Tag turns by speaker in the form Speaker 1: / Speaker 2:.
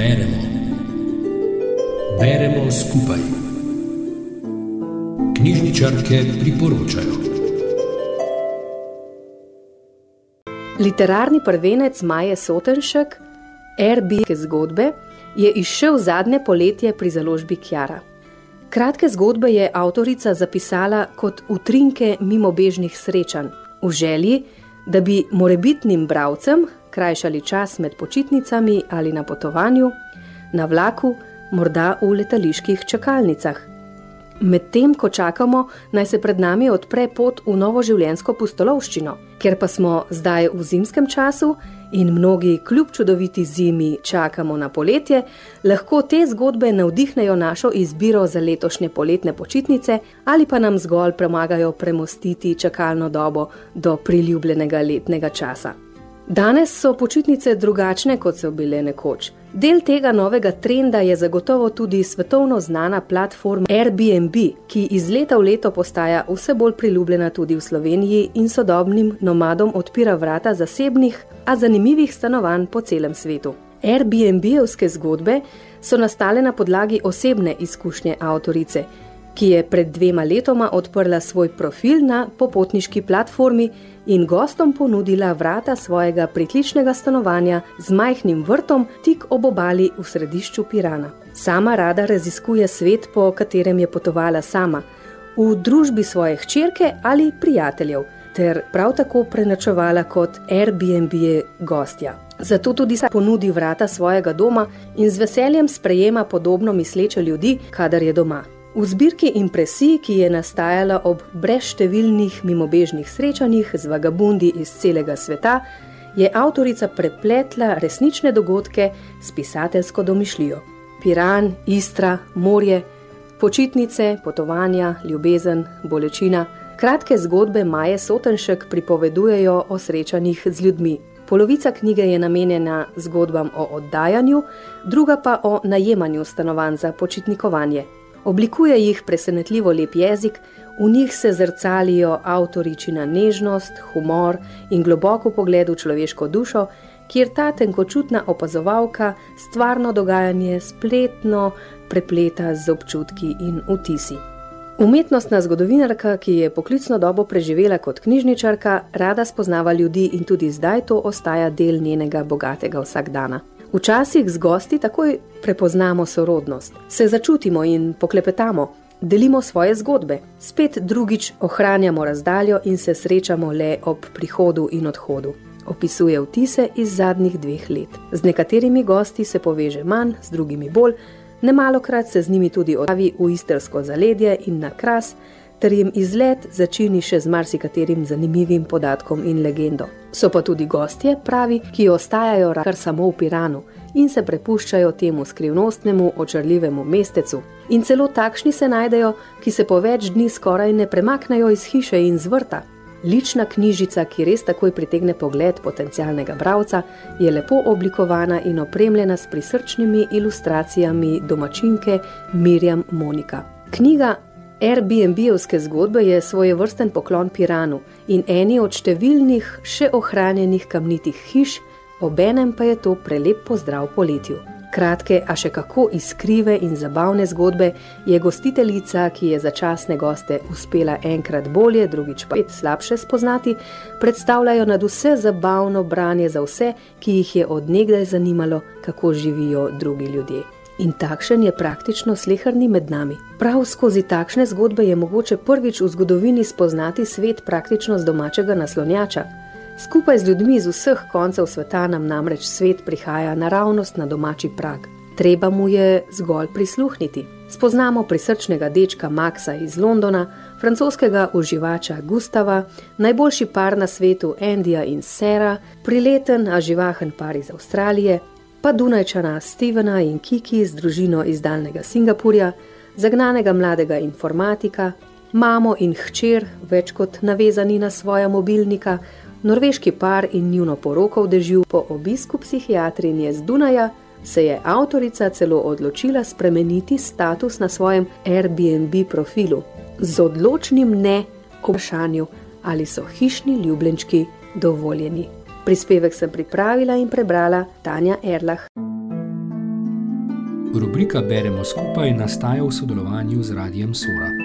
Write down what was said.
Speaker 1: Beremo. Beremo skupaj. Knjižničarke priporočajo.
Speaker 2: Literarni prvenec Maje Sotenšek, RB zgodbe, je izšel zadnje poletje pri založbi Kjara. Kratke zgodbe je avtorica zapisala kot utrinke mimobežnih srečanj, v želji, da bi morebitnim bravcem krajšali čas med počitnicami ali na potovanju, na vlaku, morda v letaliških čakalnicah. Medtem, ko čakamo, naj se pred nami odpre pot v novo življenjsko pustolovščino, ker pa smo zdaj v zimskem času in mnogi, kljub čudoviti zimi, čakamo na poletje, lahko te zgodbe navdihnejo našo izbiro za letošnje poletne počitnice ali pa nam zgolj pomagajo premostiti čakalno dobo do priljubljenega letnega časa. Danes so počitnice drugačne, kot so bile nekoč. Del tega novega trenda je zagotovo tudi svetovno znana platforma Airbnb, ki iz leta v leto postaja vse bolj priljubljena tudi v Sloveniji in sodobnim nomadom odpira vrata zasebnih, a zanimivih stanovanj po celem svetu. Airbnb-evske zgodbe so nastale na podlagi osebne izkušnje avtorice, ki je pred dvema letoma odprla svoj profil na popotniški platformi in gostom ponudila vrata svojega pritličnega stanovanja z majhnim vrtom tik ob obali v središču Pirana. Sama rada raziskuje svet, po katerem je potovala sama, v družbi svoje hčerke ali prijateljev, ter prav tako prenačevala kot Airbnb gostja. Zato tudi se ponudi vrata svojega doma in z veseljem sprejema podobno misleče ljudi, kadar je doma. V zbirki impresij, ki je nastajala ob brezštevilnih mimobežnih srečanjih z vagabundi iz celega sveta, je avtorica prepletla resnične dogodke s pisateljsko domišljijo. Piran, Istra, morje, počitnice, potovanja, ljubezen, bolečina. Kratke zgodbe Maje Sotenšek pripovedujejo o srečanjih z ljudmi. Polovica knjige je namenjena zgodbam o oddajanju, druga pa o najemanju stanovanj za počitnikovanje. Oblikuje jih presenetljivo lep jezik, v njih se zrcalijo avtoričina nežnost, humor in globoko pogled v človeško dušo, kjer ta tenkočutna opazovalka stvarno dogajanje spletno prepleta z občutki in vtisi. Umetnostna zgodovinarka, ki je poklicno dobo preživela kot knjižničarka, rada spoznava ljudi in tudi zdaj to ostaja del njenega bogatega vsakdana. Včasih z gosti takoj prepoznamo sorodnost, se začutimo in poklepetamo, delimo svoje zgodbe, spet drugič ohranjamo razdaljo in se srečamo le ob prihodu in odhodu. Opisuje vtise iz zadnjih dveh let. Z nekaterimi gosti se poveže manj, z drugimi bolj, nemalokrat se z njimi tudi odpravi v istrsko zaledje in na kras, ter jim izlet začini še z marsikaterim zanimivim podatkom in legendo. So pa tudi gostje, pravi, ki ostajajo kar samo v Piranu in se prepuščajo temu skrivnostnemu, očarljivemu mestecu. In celo takšni se najdejo, ki se po več dni skoraj ne premaknejo iz hiše in zvrta. Lična knjižica, ki res takoj pritegne pogled potencialnega bralca, je lepo oblikovana in opremljena s prisrčnimi ilustracijami domačinke Mirjam Monika. Knjiga Airbnb-ovske zgodbe je svoje vrsten poklon Piranu in eni od številnih še ohranjenih kamnitih hiš, obenem pa je to prelep pozdrav poletju. Kratke, a še kako iskrive in zabavne zgodbe je gostiteljica, ki je za časne goste uspela enkrat bolje, drugič pa spet slabše spoznati, predstavljajo nad vse zabavno branje za vse, ki jih je odnegdaj zanimalo, kako živijo drugi ljudje. In takšen je praktično slehrni med nami. Prav skozi takšne zgodbe je mogoče prvič v zgodovini spoznati svet praktično z domačega naslonjača. Skupaj z ljudmi iz vseh koncev sveta nam namreč svet prihaja naravnost na domači prag. Treba mu je zgolj prisluhniti. Spoznamo prisrčnega dečka Maxa iz Londona, francoskega uživača Gustava, najboljši par na svetu Andija in Sera, prileten, a živahen par iz Avstralije, pa Dunajčana Stevena in Kiki z družino iz daljnega Singapurja, zagnanega mladega informatika, mamo in hčer, več kot navezani na svoja mobilnika, norveški par in njuno poroko v dežju po obisku psihiatrinje z Dunaja, se je avtorica celo odločila spremeniti status na svojem Airbnb profilu z odločnim ne vprašanju, ali so hišni ljubljenčki dovoljeni. Prispevek sem pripravila in prebrala Tanja Erlah.
Speaker 1: Rubrika Beremo skupaj nastaja v sodelovanju z Radijem Sora.